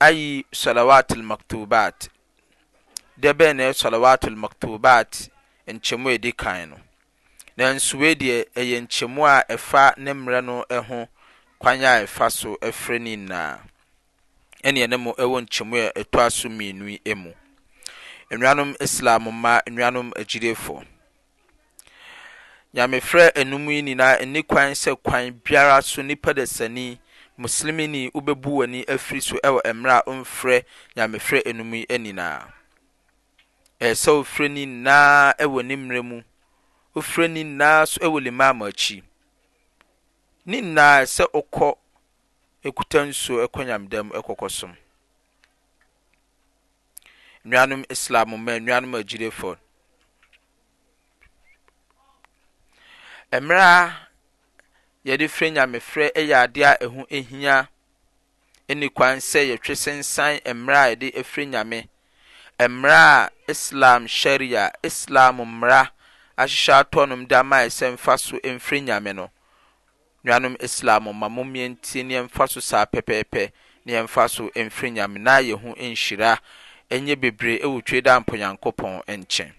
ayi Salawat al-Maktubat. Da bɛn na ɛyɛ Salawat al-Maktubat nkyɛmu a ɛdi kan no? Nanso wei deɛ ɛyɛ nkyɛmu a ɛfa ne mmerɛ no ho kwan a ɛfa so frɛ ne nyinaa, ɛnneɛ ne mo wɔ nkyɛmu a ɛtɔ so mmienu yi mu. Nnuanom Islam mma, nnuanom agyidiefɔ. Nyamefrɛ anum yi nyinaa nni kwan sɛ kwan biara so nipa dasani, Muslimini, wobɛbu w'ani afiri so wɔ mmerɛ a womfrɛ nyamefrɛ anum yi nyinaa. Ɛyɛ sɛ wofrɛ ne nyinaa wɔ ne mmerɛ mu, wofrɛ ne nyinaa nso wɔ Limam akyi. Ne nyinaa sɛ wokɔ kuta nsuo kɔ nyamedɛm kɔkɔsom. Nuanom Islam mu mma, nuanom agyidefo, mmerɛ a yɛde frɛ nyamefrɛ yɛ adeɛ a ɛho hia ɛni kwan sɛ yɛtwe sensan mmerɛ a yɛde afiri nyame mmerɛ a Islam sharia, Islam mmara ahyehyɛ atɔnom de ama yɛ sɛ mfa so mfiri nyame no. Nuanom Islam ma mo mmea ntie ne yɛmfa so saa pɛpɛɛpɛ ne yɛmfa so mfiri Nyame na yɛ ho nhyira nyɛ bebree ɛwɔ twe da mpo Nyankopɔn nkyen.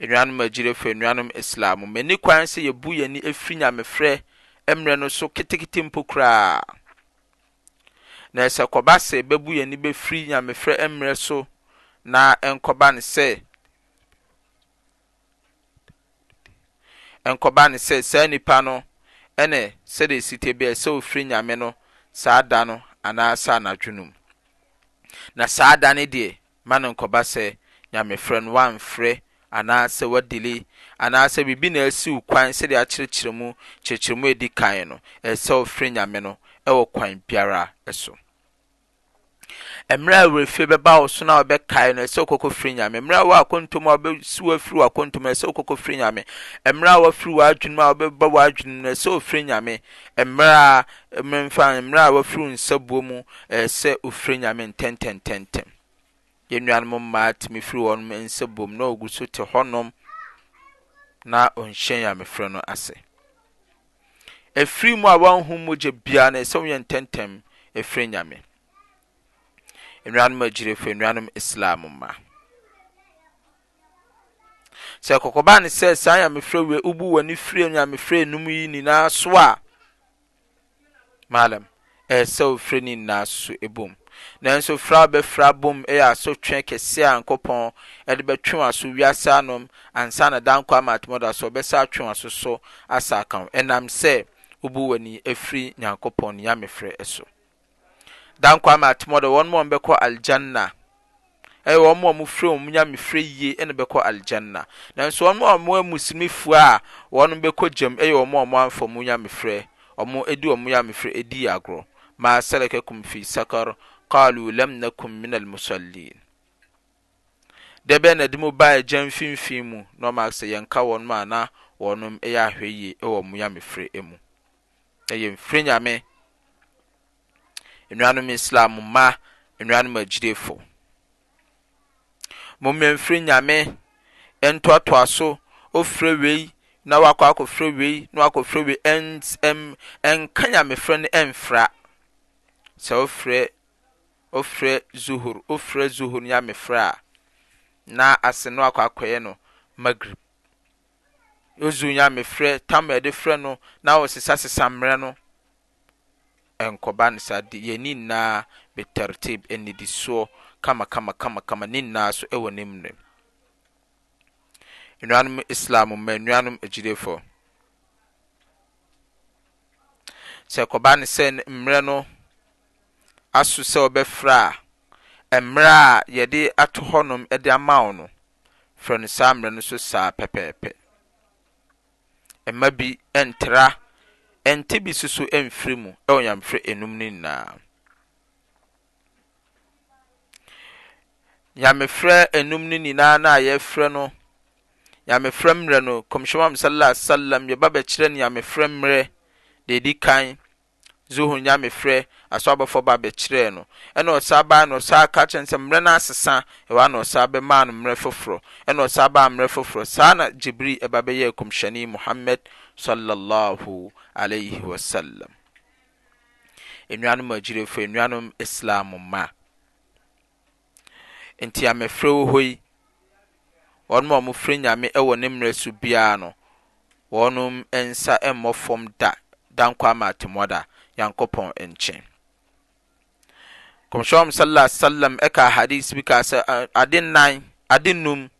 Anuanom Agyirefo, Anuanom Islam, mɛni kwan sɛ yɛ bu yɛni ɛfiri Nyamefrɛ mmerɛ no so ketekete mpo koraa. Na ɛsɛ kɔba se bɛbu yɛni bɛfiri Nyamefrɛ mmerɛ so na ɛnkɔba no sɛ, Ɛnkɔba no sɛ saa nipa no ne sɛdeɛ ɛsi tebea sɛ ɔfiri Nyame no saa da no anaa saa anadwo no mu. Na saa da no deɛ ma no nkɔba sɛ Nyamefrɛ no wamfrɛ anaa sɛ wa delay anaa sɛ biribi na asi wo kwan sɛdeɛ akyerɛkyerɛ mu kyerɛkyerɛmu a ɛdi kan no ɛsɛ ɔfrɛ Nyame no wɔ kwan biara so. Mmerɛ a werɛfie bɛba wo so no a wobɛkae no, ɛsɛ sɛ wokɔkɔ firi Nyame. Mmerɛ a w'akɔnto mu a wobɛsi w'afiri w'akɔnto mu, ɛsɛ sɛ wokɔkɔ firi Nyame. Mmerɛ a w'afiri w'adwene mu a wobɛba w'adwene mu no, ɛsɛ sɛ wofiri Nyame. Mmerɛ a mmerɛ a w'afiri wo nsabuo mu, ɛsɛ sɛ wofiri Nyame ntɛntɛntɛntɛm. yɛn nuanom mmaa tumi firi wɔn nsa bom na wɔgu so te hɔnom na wɔnhyɛ nyamefrɛ no ase. Ɛfiri mu a wɔanhu mogya biara na ɛsɛ wɔyɛ ntɛntɛm ɛfiri nyame. Nnuanom agyirefo, nnuanom Islam mma. Sɛ kɔkɔbaa ne sɛ saa nyamefrɛ wei wobu w'ani firi nyamefrɛ enum yi nyinaa so a, Malam, ɛyɛ sɛ wofira ne nyinaa so bom. Nanso fira a wobɛfira bom yɛ asotwe kɛse a Nyankopɔn de bɛtwe w'aso wiase anom ansa na da nkwa ama atemmuo da so ɔbɛsan atwe w'aso so asa aka wo ɛnam sɛ wobu w'ani firi Nyankopɔn ne nyamefrɛ so. Dan Kwame Atemɔda, Wɔnom a wɔbɛkɔ Aljanna, ɛyɛ wɔnom a wɔfrɛ wɔn Nyame frɛ yie na bɛkɔ Aljanna. Nanso wɔnom a wɔyɛ Muslimifoɔ a wɔnom bɛkɔ gyam ɛyɛ wɔnom a wɔn amfa wɔn Nyame frɛ, wɔnom adi wɔn Nyame frɛ ɛdii agorɔ. Maa salakakum fii sakar, qaaluu lam nakum minal musalliin. Dɛ bɛn na ɛde mo baa egya mfinfin mu? Na wɔn aka sɛ, Yɛnka wɔnom a na wɔnom yɛ ahwɛyie wɔ wɔn Nyame frɛ mu. na yɛmfiri Nyame. Nnuanom Islam mma, nnuanom agyidefo, mommɛ mfiri Nyame, ɛntoatoa so, ofrɛ wei na wakɔ akɔfrɛ wei, na wakɔ frɛ wei, ɛns, ɛm, ɛnka Nyamefrɛ no ɛnfra. Sɛ ofrɛ, ofrɛ Zuhur, ofrɛ Zuhur Nyamefrɛ a, na ase no akɔ akɔyɛ no Maghrib. Ozu nyamefrɛ tam a yɛde frɛ no na ɔsesasesa mmerɛ no nkɔba no saa de, yɛn ne nyinaa bi tertib nnidisoɔ kamakama kamakama ne nyinaa so wɔ ne mmerɛ mu. Nnuanom Islam mma, nnuanom agyidifoɔ, sɛ ɛkɔba no sɛ mmerɛ no aso sɛ wɔbɛfrɛ a, mmerɛ a yɛde ato hɔnom de ama wo no, frɛ no saa mmerɛ no so saa pɛpɛɛpɛ. Mma bi ntra, nte bi so so mfiri mu wɔ nyamefrɛ enum no nyinaa. Nyamefrɛ enum no nyinaa no a yɛfrɛ no nyamefrɛ mmerɛ no, Kɔmhyɛn Muhammad sallallahu alaihi wasallam yɛba bɛkyerɛ no nyamefrɛ mmerɛ deɛ ɛdi kan dze hɔn nyamefrɛ aso abɔfo ba bɛkyerɛɛ no. Nna ɔsaa bae na ɔsaa kaa kyerɛɛ no sɛ mbrɛ no asesã, hɔ ara na ɔsaa bɛmaa no mbrɛ fofor. Nna ɔsaa baa mbrɛ fofor. Saa na Jibril ba bɛyɛɛ Komhyɛnyi Muhammad Sallallahu Alaihi Wasallam. Enuanom Agyirefo, Enuanom Islam mba. Enti a mefrɛ wo hɔ yi, wɔnom a wɔfrɛ Nyame wɔ ne mmerɛ so biara no, wɔnom nsa mmɔ fɔm da, dankwa ama atemmuada, Nyankopɔn nkyen. Kɔmhyɛn wɔnom Sallallahu Alaihi Wasallam ɛkaa Hadith bi kaa sɛ, ade nnan, ade nnum,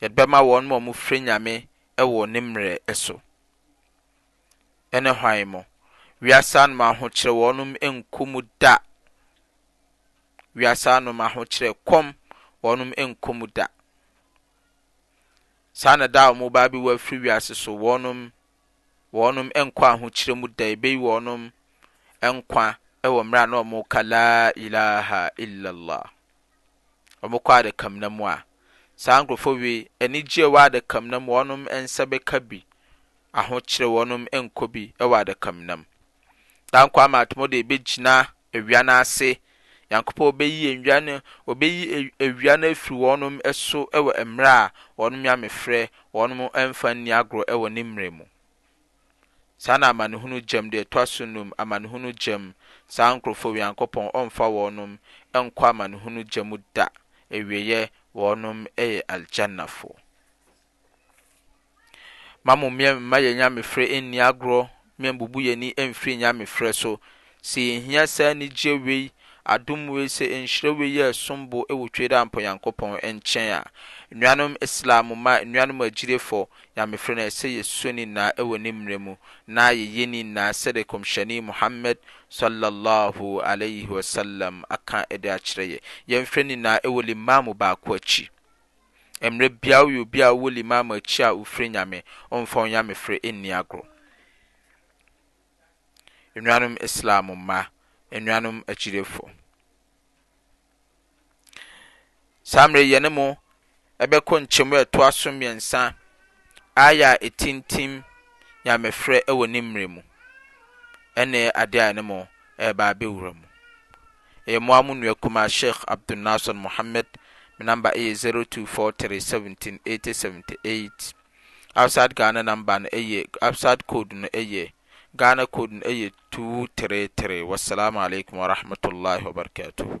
yɛde bɛma wɔnom a wɔfrɛ Nyame wɔ ne mmerɛ so. ne hwan mu? Wiase anom ahokyerɛ wɔnom nkɔ mu da. Wiase anom ahokyerɛ, kɔm, wɔnom nkɔ mu da. Saa na da a wɔn ba bɛwu afiri wiase so wɔnom, wɔnom nkɔ ahokyerɛ mu da. Ɛbɛyi wɔnom nkwa wɔ mmerɛ a na wɔka laa ilaaha illallah. wɔkɔ adakamena mu a, saa nkorɔfoɔ wei ani gyeɛ wɔ adakamena mu, wɔnom nsa bɛka bi, ahokyerɛ wɔnom nkɔ bi wɔ adakamena mu. Dankwa ama atomo deɛ bɛgyina awia no ase, Nyankopɔn bɛyi awia no, ɔbɛyi awia no afiri wɔnom so wɔ mmerɛ a wɔnom nyamefrɛ, wɔnom mfa nni agorɔ wɔ ne mmerɛ mu. Saa na Amanehunu gyam deɛ ɛtɔ so num Amanehunu gyam Saa nkurɔfoɔ wei Nyankopɔn ɔmfa wɔnom nkɔ Amanehunu gya mu da Awieɛ wɔnom yɛ Aljannafoɔ Ma mo meɛ mma yɛn Nyamefrɛ nni agorɔ Meɛ mbubu yɛn ani mfiri Nyamefrɛ so Sɛ yehia saa anigyeɛ wei, adom wei, sɛ nhyira wei a ɛsom bo wɔ Twei Daa Mpɔ Nyankopɔn nkyɛn a. Nnuanom Islam mma, nnuanom agyidefɔ, Nyamefrɛ no ɛsɛ yɛsuo ne nyinaa wɔ ne mmerɛ mu na yɛyɛ ne nyinaa sɛdeɛ Kɔmhyɛni Muhammad, Swalla Laahu Alaihi Wasallam, aka de akyerɛ yɛ. Yɛmfrɛ ne nyinaa wɔ Limaamu baako akyi. Mmerɛ biara woyɛ obi a wowɔ Limaamu akyi a wofiri Nyame, womfa wo Nyamefrɛ nni agorɔ. Enuanom Islam mma, enuanom akyidefo, saa mmerɛ yi yɛne mo ɛbɛkɔ nkyɛmu a ɛtoa so mmiɛnsa, aya a ɛtintim nyamefrɛ wɔ ne mmerɛ mu. Ɛne adeɛ a yɛne mo ɛreba abɛwura mu. Ɛyɛ mo a mo nua kumaa Sheikh Abdul Nasser Mohammed, me namba ɛyɛ 0243 17 80 78. Outside Ghana number no ɛyɛ outside code no ɛyɛ Ghana code no ɛyɛ two three three. Wassalamu alaikum warahmatullahi wabarakatuhu.